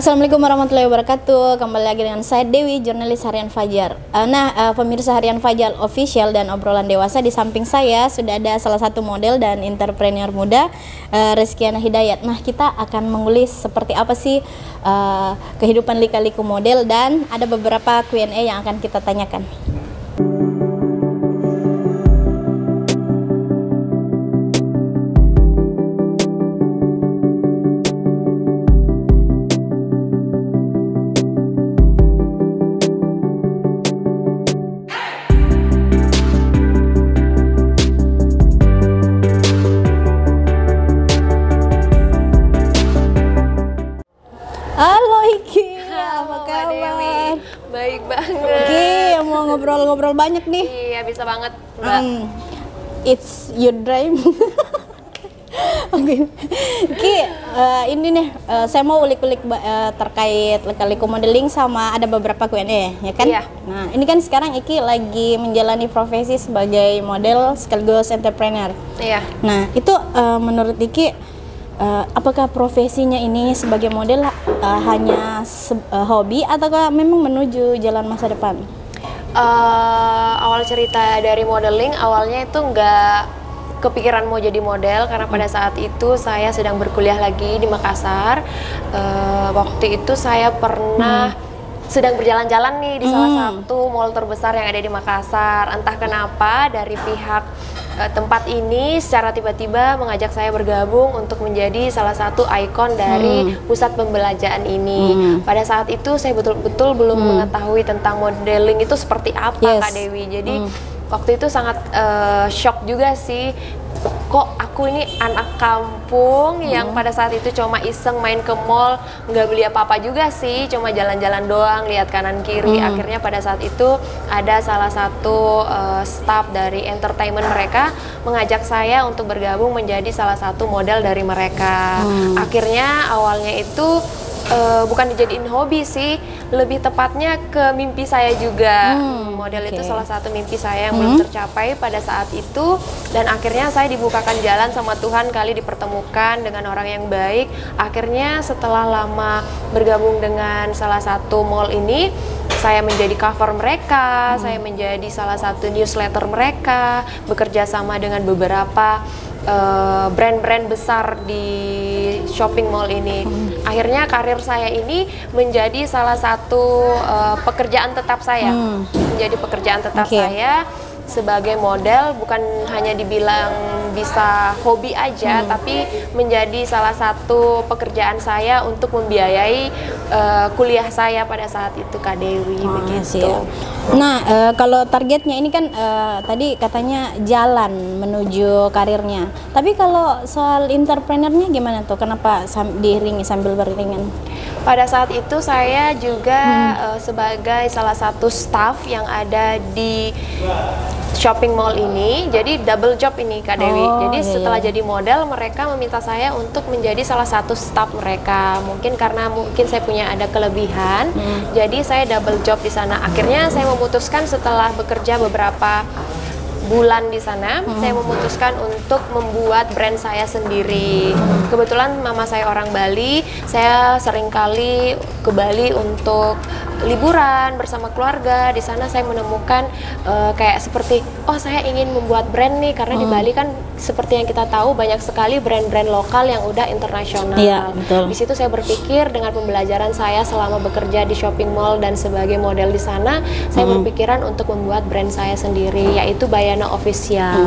Assalamualaikum warahmatullahi wabarakatuh. Kembali lagi dengan saya Dewi, jurnalis Harian Fajar. Uh, nah, uh, pemirsa Harian Fajar official dan obrolan dewasa di samping saya sudah ada salah satu model dan entrepreneur muda, uh, Reskiana Hidayat. Nah, kita akan mengulis seperti apa sih kehidupan lika-liku model dan ada beberapa Q&A yang akan kita tanyakan. Mbak. Um, it's your dream. Oke, Ki, eh, ini nih eh, saya mau ulik-ulik eh, terkait lika-liku modeling sama ada beberapa Q&A ya kan? Iya. Nah, ini kan sekarang Iki lagi menjalani profesi sebagai model sekaligus entrepreneur. Iya. Nah, itu eh, menurut Iki eh, apakah profesinya ini sebagai model eh, hanya se- eh, hobi ataukah memang menuju jalan masa depan? Eh, awal cerita dari modeling, awalnya itu nggak kepikiran mau jadi model karena pada saat itu saya sedang berkuliah lagi di Makassar. Eh, waktu itu saya pernah sedang berjalan-jalan nih di salah satu mall terbesar yang ada di Makassar. Entah kenapa dari pihak eh, tempat ini secara tiba-tiba mengajak saya bergabung untuk menjadi salah satu ikon dari pusat pembelanjaan ini. Pada saat itu saya betul-betul belum mengetahui tentang modeling itu seperti apa Yes. Kak Dewi. Jadi waktu itu sangat eh, shock juga sih. Kok aku ini anak kampung yang pada saat itu cuma iseng main ke mall, nggak beli apa-apa juga sih, cuma jalan-jalan doang, lihat kanan kiri. Akhirnya pada saat itu ada salah satu eh, staff dari entertainment mereka mengajak saya untuk bergabung menjadi salah satu model dari mereka. Akhirnya awalnya itu eh, bukan dijadiin hobi sih, lebih tepatnya ke mimpi saya juga. Hmm, Model itu oke. salah satu mimpi saya yang belum tercapai pada saat itu dan akhirnya saya dibukakan jalan sama Tuhan kali dipertemukan dengan orang yang baik. Akhirnya setelah lama bergabung dengan salah satu mall ini, saya menjadi cover mereka, saya menjadi salah satu newsletter mereka, bekerja sama dengan beberapa eh, brand-brand besar di shopping mall ini. Akhirnya karir saya ini menjadi salah satu eh, pekerjaan tetap saya, menjadi pekerjaan tetap Oke. saya sebagai model bukan hanya dibilang bisa hobi aja tapi menjadi salah satu pekerjaan saya untuk membiayai eh, kuliah saya pada saat itu Kak Dewi Oh, begitu. siap. Nah, eh, kalau targetnya ini kan eh, tadi katanya jalan menuju karirnya. Tapi kalau soal entrepreneurnya gimana tuh? Kenapa sam- diiringi sambil beriringan? Pada saat itu saya juga eh, sebagai salah satu staff yang ada di shopping mall ini, jadi double job ini Kak Dewi. Oh, jadi iya, setelah iya. jadi model, mereka meminta saya untuk menjadi salah satu staff mereka. Mungkin karena mungkin saya punya ada kelebihan, jadi saya double job di sana. Akhirnya saya memutuskan setelah bekerja beberapa bulan di sana, saya memutuskan untuk membuat brand saya sendiri. Kebetulan mama saya orang Bali, saya sering kali ke Bali untuk liburan bersama keluarga. Di sana saya menemukan eh, kayak seperti oh saya ingin membuat brand nih karena di Bali kan seperti yang kita tahu banyak sekali brand-brand lokal yang udah internasional. Iya, betul. Di situ saya berpikir dengan pembelajaran saya selama bekerja di shopping mall dan sebagai model di sana, saya berpikiran untuk membuat brand saya sendiri yaitu Bayana Official.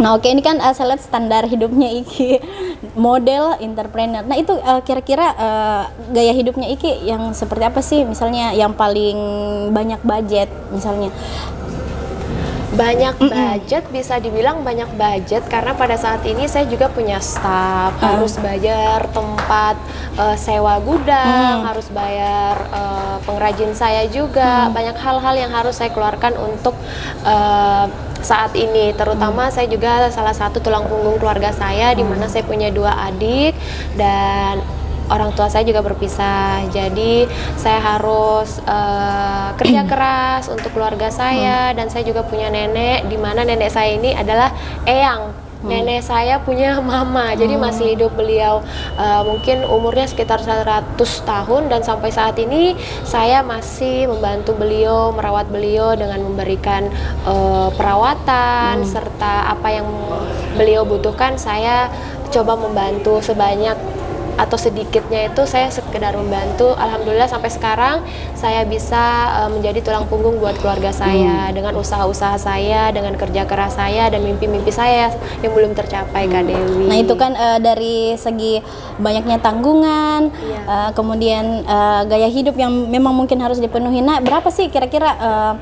Nah, oke ini kan eh, saya lihat standar hidupnya Iki model entrepreneur. Nah, itu eh, kira-kira eh, gaya hidupnya Iki yang seperti apa sih? Misalnya yang paling banyak budget misalnya. Banyak budget bisa dibilang banyak budget karena pada saat ini saya juga punya staff, harus bayar tempat eh, sewa gudang, harus bayar eh, pengrajin saya juga, banyak hal-hal yang harus saya keluarkan untuk eh, saat ini. Terutama saya juga salah satu tulang punggung keluarga saya di mana saya punya dua adik dan orang tua saya juga berpisah. Jadi saya harus eh, kerja keras untuk keluarga saya dan saya juga punya nenek di mana nenek saya ini adalah eyang Nenek saya punya mama, jadi masih hidup beliau uh, mungkin umurnya sekitar 100 tahun. Dan sampai saat ini saya masih membantu beliau merawat beliau dengan memberikan uh, perawatan serta apa yang beliau butuhkan. Saya coba membantu sebanyak atau sedikitnya itu saya sekedar membantu. Alhamdulillah sampai sekarang saya bisa uh, menjadi tulang punggung buat keluarga saya dengan usaha-usaha saya, dengan kerja keras saya dan mimpi-mimpi saya yang belum tercapai Kak Dewi. Nah itu kan eh, dari segi banyaknya tanggungan, Iya. eh, kemudian eh, gaya hidup yang memang mungkin harus dipenuhi. Nah berapa sih kira-kira eh,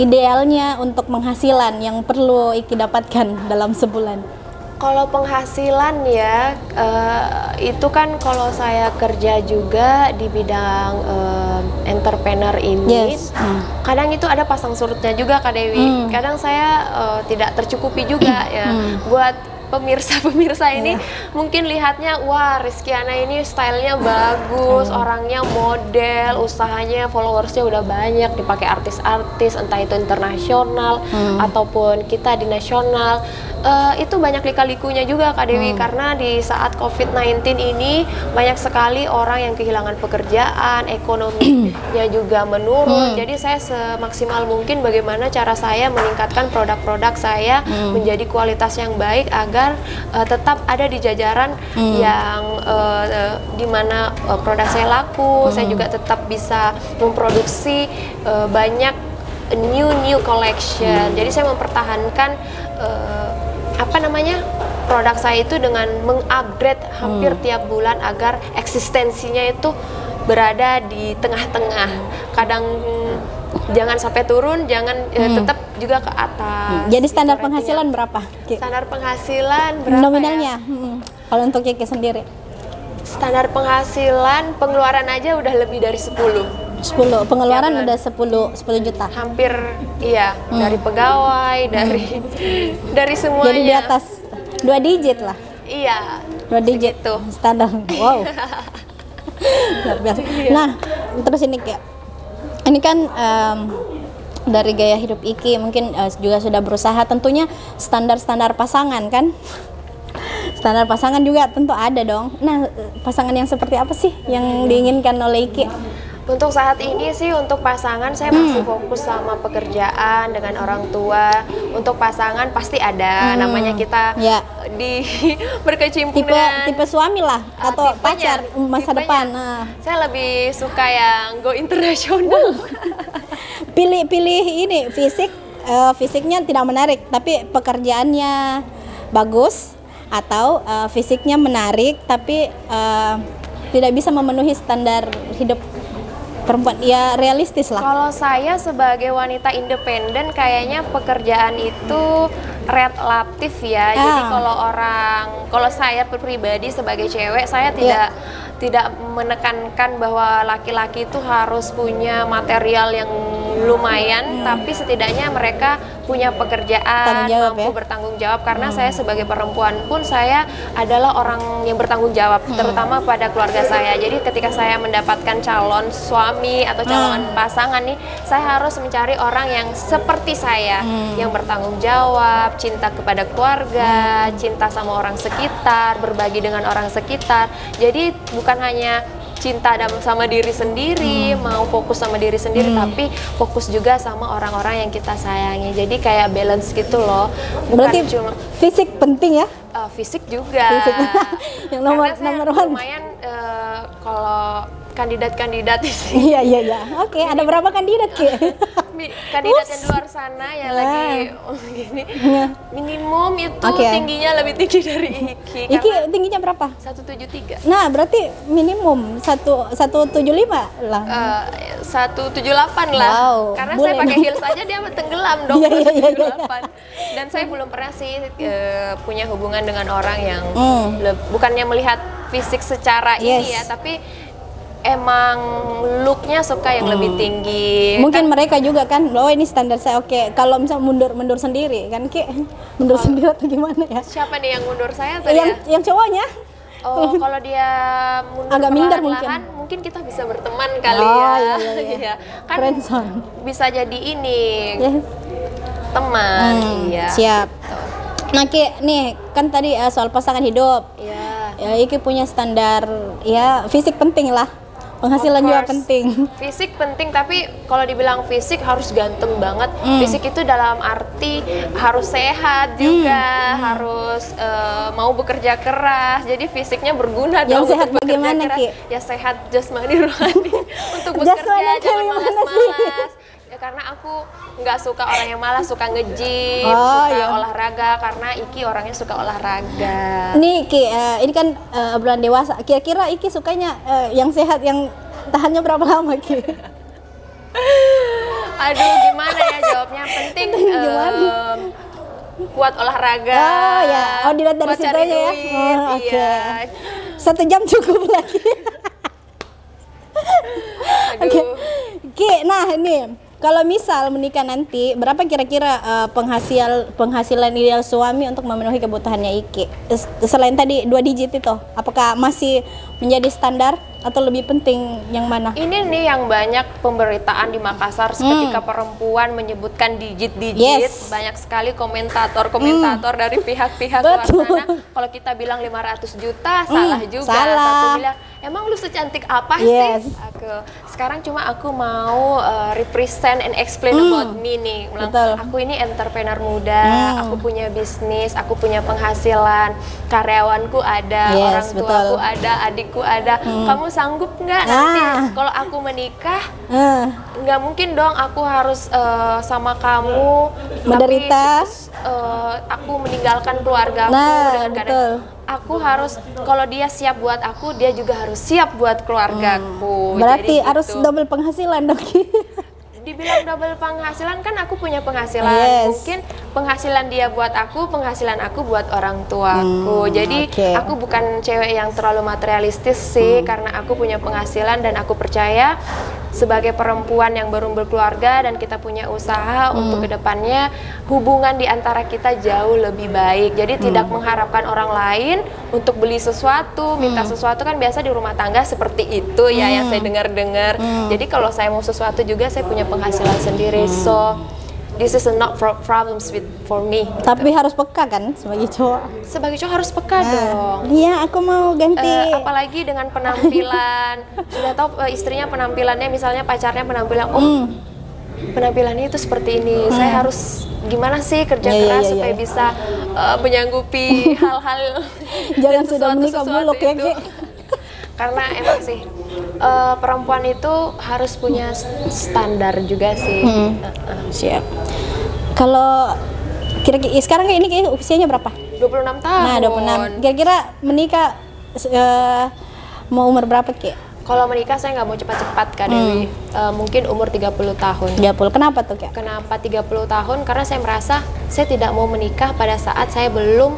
idealnya untuk penghasilan yang perlu Iki dapatkan dalam sebulan? Kalau penghasilan ya eh, itu kan kalau saya kerja juga di bidang eh, entrepreneur ini, Yes. Hmm. kadang itu ada pasang surutnya juga Kak Dewi. Hmm. Kadang saya eh, tidak tercukupi juga ya Hmm. buat pemirsa-pemirsa ini mungkin lihatnya wah Rizkyana ini stylenya bagus, orangnya model, usahanya followersnya udah banyak dipakai artis-artis entah itu internasional Hmm. ataupun kita di nasional. Eh, itu banyak lika-likunya juga Kak Dewi Hmm. karena di saat COVID-19 ini banyak sekali orang yang kehilangan pekerjaan, ekonominya juga menurun. Hmm. Jadi saya semaksimal mungkin bagaimana cara saya meningkatkan produk-produk saya Hmm. menjadi kualitas yang baik agar eh, tetap ada di jajaran Hmm. yang eh, eh, di mana eh, produk saya laku. Saya Hmm. juga tetap bisa memproduksi eh, banyak new new collection. Jadi saya mempertahankan eh, apa namanya produk saya itu dengan mengupgrade hampir tiap bulan agar eksistensinya itu berada di tengah-tengah. Kadang jangan sampai turun, jangan eh, Hmm. tetap juga ke atas. Jadi standar gitu penghasilan ratingnya. berapa? Standar penghasilan berapa Nominalnya? ya? hmm. Kalau untuk Kiki sendiri? Standar penghasilan pengeluaran aja udah lebih dari 10. 10 pengeluaran bulan. udah 10 10 juta. Hampir iya, Hmm. dari pegawai, dari dari semuanya. Jadi di atas dua digit lah. Iya. Dua digit Segitu. standar. Wow. Luar biasa. Nah, terus ini kayak ini kan em, dari gaya hidup Iki mungkin eh, juga sudah berusaha tentunya standar-standar pasangan kan? Standar pasangan juga tentu ada dong. Nah, eh, pasangan yang seperti apa sih yang diinginkan oleh Iki? Untuk saat ini sih untuk pasangan saya Hmm. masih fokus sama pekerjaan dengan orang tua. Untuk pasangan pasti ada Hmm. namanya kita Ya. di berkecimpung Tipe dengan tipe suami lah uh, atau tipenya, pacar masa tipenya. depan. Nah. Saya lebih suka yang go internasional. pilih-pilih ini fisik eh, fisiknya tidak menarik tapi pekerjaannya bagus atau eh, fisiknya menarik tapi eh, tidak bisa memenuhi standar hidup perempuan ya realistis lah Kalau saya sebagai wanita independen kayaknya pekerjaan itu relatif ya. Jadi Ah. kalau orang kalau saya pribadi sebagai cewek saya tidak tidak menekankan bahwa laki-laki itu harus punya material yang lumayan, tapi setidaknya mereka punya pekerjaan, jawab mampu ya? bertanggung jawab. Karena saya sebagai perempuan pun saya adalah orang yang bertanggung jawab terutama pada keluarga saya. Jadi ketika saya mendapatkan calon suami atau calon pasangan nih, saya harus mencari orang yang seperti saya yang bertanggung jawab, cinta kepada keluarga, cinta sama orang sekitar, berbagi dengan orang sekitar. Jadi bukan hanya cinta sama diri sendiri, mau fokus sama diri sendiri, tapi fokus juga sama orang-orang yang kita sayangi. Jadi kayak balance gitu loh. Bukan berarti cuma fisik penting ya uh, fisik juga. Fisik. Yang nomor- Karena saya nomor lumayan uh, kalau kandidat-kandidat iya iya iya oke ada berapa kandidat ki kandidat yang di luar sana ya lagi oh, gini. Minimum itu Oke. tingginya lebih tinggi dari Iki. Iki tingginya berapa? 173 nah berarti minimum satu satu tujuh lima lah. Eh, 178 lah. Wow, karena boleh saya pakai heels aja dia tenggelam dong Iya, iya, iya, iya. 178 dan saya belum pernah sih eh, punya hubungan dengan orang yang le- bukannya melihat fisik secara ini Yes. ya tapi emang looknya suka yang lebih tinggi Hmm. mungkin mereka juga kan oh ini standar saya oke kalau misal mundur mundur sendiri kan ki mundur sendiri atau gimana ya siapa nih yang mundur saya tadi yang ya? yang cowoknya Oh, kalau dia mundur Agak minder perlahan-lahan, mungkin kita bisa berteman kali Oh, ya. iya, iya, iya. Iya. Kan Friendzone. bisa jadi ini yes teman, Hmm, iya. siap Nah, Ki, nih kan tadi eh, soal pasangan hidup. Iya. Ya, Iki punya standar ya fisik penting lah. Penghasilan juga penting. Fisik penting tapi kalau dibilang fisik harus ganteng banget. Hmm. Fisik itu dalam arti harus sehat juga, harus eh, mau bekerja keras. Jadi fisiknya berguna Yang dong sehat untuk bagaimana, keras. Ki? Ya sehat jasmani rohani untuk bekerja jangan malas-malas. Karena aku nggak suka orang yang malas, suka nge-gym, Oh, suka iya. olahraga karena Iki orangnya suka olahraga. Nih Ki, eh, ini kan eh, obrolan dewasa. Kira-kira Iki sukanya eh, yang sehat yang tahannya berapa lama Ki? Aduh, gimana ya jawabnya? Penting Gimana? em, kuat olahraga. Oh ya, oh dilihat dari situ ya. duit, Oh, Oke. Iya. Satu jam cukup lagi. Oke. Ki, nah ini kalau misal menikah nanti berapa kira-kira eh, penghasil penghasilan ideal suami untuk memenuhi kebutuhannya Iki? Selain tadi dua digit itu, apakah masih menjadi standar atau lebih penting yang mana? Ini nih yang banyak pemberitaan di Makassar ketika perempuan menyebutkan digit-digit, Hmm. Yes. banyak sekali komentator-komentator dari pihak-pihak luar sana. Kalau kita bilang 500 juta, salah juga. salah. Satu bilang, emang lu secantik apa Yes. sih? Sekarang cuma aku mau uh, represent and explain about me nih. Betul. Aku ini entrepreneur muda, Hmm. aku punya bisnis, aku punya penghasilan, karyawanku ada, Yes, orang tuaku ada, adikku ada. Kamu sanggup nggak nanti Ah. kalau aku menikah Eh, nggak mungkin dong aku harus eh, sama kamu Menderita. tapi s- eh, aku meninggalkan keluargaku Nah, dengan keadaan aku harus kalau dia siap buat aku dia juga harus siap buat keluargaku Hmm. berarti Jadi harus gitu. double penghasilan dong dibilang double penghasilan kan aku punya penghasilan Yes. mungkin penghasilan dia buat aku penghasilan aku buat orang tuaku Hmm, jadi. Hmm. aku bukan cewek yang terlalu materialistis sih karena aku punya penghasilan dan aku percaya sebagai perempuan yang baru berkeluarga dan kita punya usaha Hmm. untuk ke depannya hubungan di antara kita jauh lebih baik jadi tidak Hmm. mengharapkan orang lain untuk beli sesuatu minta Hmm. sesuatu kan biasa di rumah tangga seperti itu ya yang saya dengar-dengar Hmm. jadi kalau saya mau sesuatu juga saya punya penghasilan sendiri. Hmm. So this is a not pro- problems with for me. Tapi harus peka kan sebagai cowok. Sebagai cowok harus peka dong. Iya, aku mau ganti. Eh, apalagi dengan penampilan sudah tahu eh, istrinya penampilannya misalnya pacarnya penampilan oh Hmm. penampilannya itu seperti ini saya harus gimana sih kerja Iya, iya, keras iya, supaya iya. bisa eh, menyanggupi hal-hal Jangan sudah menikah buluk ya. Ki. karena emang sih eh, perempuan itu harus punya standar juga sih Hmm. Siap. Kalau kira-kira sekarang kayak ini usianya berapa? 26 tahun Nah, 26. Kira-kira menikah eh, mau umur berapa, Ki? Kalau menikah saya nggak mau cepat-cepat Kak Hmm. Dewi. Eh, mungkin umur 30 tahun. 30. Kenapa tuh, Ki? Kenapa 30 tahun? Karena saya merasa saya tidak mau menikah pada saat saya belum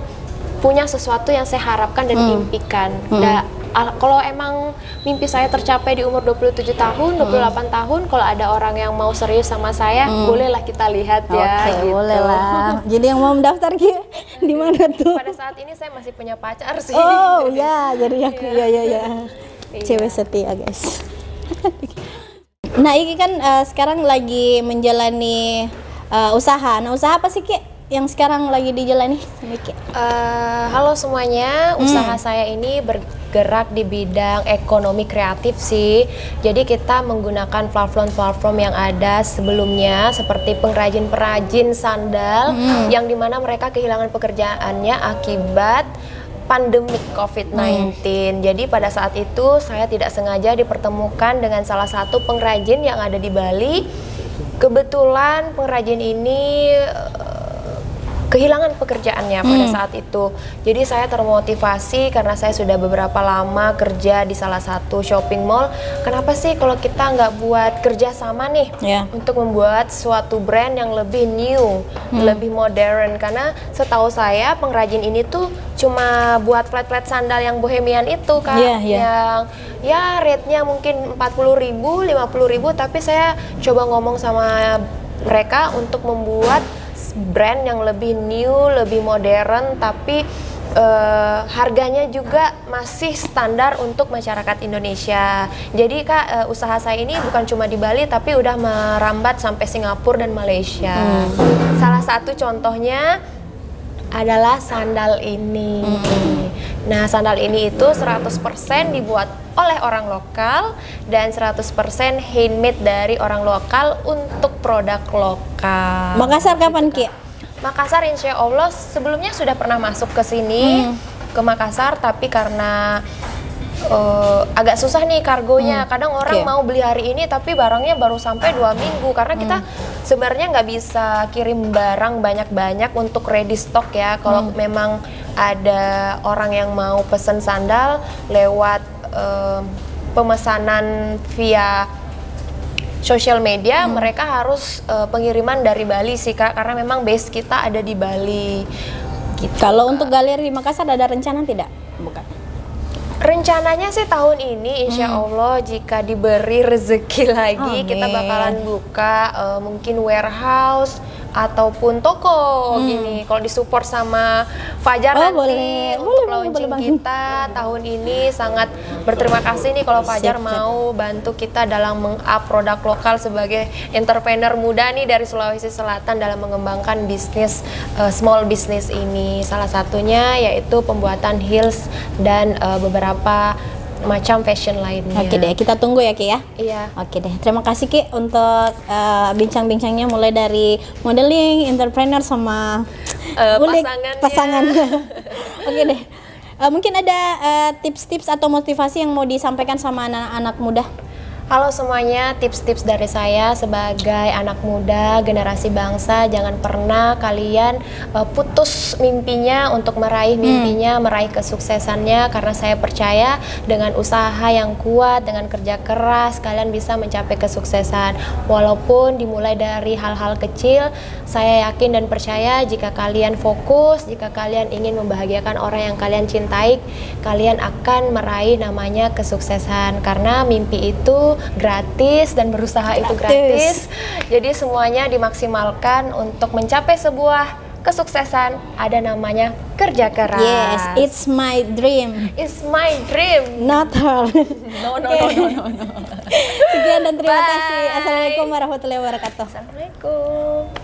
punya sesuatu yang saya harapkan dan Hmm. impikan. Da- al- kalau emang mimpi saya tercapai di umur 27 tahun, Hmm. 28 tahun, kalau ada orang yang mau serius sama saya, bolehlah kita lihat ya Oke, gitu. boleh lah. Jadi yang mau mendaftar Ki di mana tuh? Pada saat ini saya masih punya pacar sih. Oh, ya, jadi aku ya ya ya. Iya. Cewek setia, guys. nah, ini kan eh, sekarang lagi menjalani eh, usaha. Nah, usaha apa sih, Ki? Yang sekarang lagi dijalani sama Ki? Eh, halo semuanya, Hmm. usaha saya ini bergerak di bidang ekonomi kreatif sih. Jadi kita menggunakan platform-platform yang ada sebelumnya seperti pengrajin-perajin sandal Hmm. yang di mana mereka kehilangan pekerjaannya akibat pandemik COVID-19. Jadi pada saat itu saya tidak sengaja dipertemukan dengan salah satu pengrajin yang ada di Bali. Kebetulan pengrajin ini kehilangan pekerjaannya pada saat itu. Jadi saya termotivasi karena saya sudah beberapa lama kerja di salah satu shopping mall. Kenapa sih kalau kita nggak buat kerja sama nih Ya. untuk membuat suatu brand yang lebih new, lebih modern? Karena setahu saya pengrajin ini tuh cuma buat flat-flat sandal yang bohemian itu kan, Iya, iya. yang ya rate-nya mungkin 40.000 ribu, 50 ribu, tapi saya coba ngomong sama mereka untuk membuat brand yang lebih new, lebih modern, tapi eh, harganya juga masih standar untuk masyarakat Indonesia. Jadi kak eh, usaha saya ini bukan cuma di Bali, tapi udah merambat sampai Singapura dan Malaysia. Salah satu contohnya adalah sandal ini. Nah, sandal ini itu 100% dibuat oleh orang lokal dan 100% handmade dari orang lokal untuk produk lokal. Makassar kapan Ki? Makassar insya Allah sebelumnya sudah pernah masuk ke sini Hmm. ke Makassar tapi karena eh, agak susah nih kargonya. Kadang orang Hmm. Oke. mau beli hari ini tapi barangnya baru sampai dua minggu karena kita Hmm. sebenarnya nggak bisa kirim barang banyak-banyak untuk ready stock ya. Kalau Hmm. memang ada orang yang mau pesen sandal lewat eh, pemesanan via sosial media Hmm. mereka harus eh, pengiriman dari Bali sih kak karena memang base kita ada di Bali gitu. Kalau untuk galeri Makassar ada rencana tidak? Bukan. Rencananya sih tahun ini insya Allah jika diberi rezeki lagi kita Hmm. Amin. bakalan buka eh, mungkin warehouse ataupun toko gini kalau disupport sama Fajar Hmm. Oh, nanti boleh. untuk Boleh, boleh, launching boleh kita tahun ini sangat berterima kasih nih kalau Fajar Siap, siap. mau bantu kita dalam meng-up produk lokal sebagai entrepreneur muda nih dari Sulawesi Selatan dalam mengembangkan bisnis eh, small business ini. Salah satunya yaitu pembuatan heels dan eh, beberapa macam fashion lainnya. Oke deh, kita tunggu ya Ki ya. Iya. Oke deh, terima kasih Ki untuk uh, bincang-bincangnya mulai dari modeling, entrepreneur sama Eh, ulik pasangannya. pasangan. Oke deh. Uh, mungkin ada uh, tips-tips atau motivasi yang mau disampaikan sama anak-anak muda? Halo semuanya, tips-tips dari saya sebagai anak muda generasi bangsa jangan pernah kalian uh, putus mimpinya untuk meraih mimpinya, meraih kesuksesannya karena saya percaya dengan usaha yang kuat, dengan kerja keras kalian bisa mencapai kesuksesan. Walaupun dimulai dari hal-hal kecil, saya yakin dan percaya jika kalian fokus, jika kalian ingin membahagiakan orang yang kalian cintai, kalian akan meraih namanya kesuksesan karena mimpi itu gratis dan berusaha itu Gratis. gratis. Jadi semuanya dimaksimalkan untuk mencapai sebuah kesuksesan ada namanya kerja keras. Yes, it's my dream. It's my dream. Not her. No no Oke. no no no. no. Sekian dan terima Bye. kasih. Assalamualaikum warahmatullahi wabarakatuh. Assalamualaikum.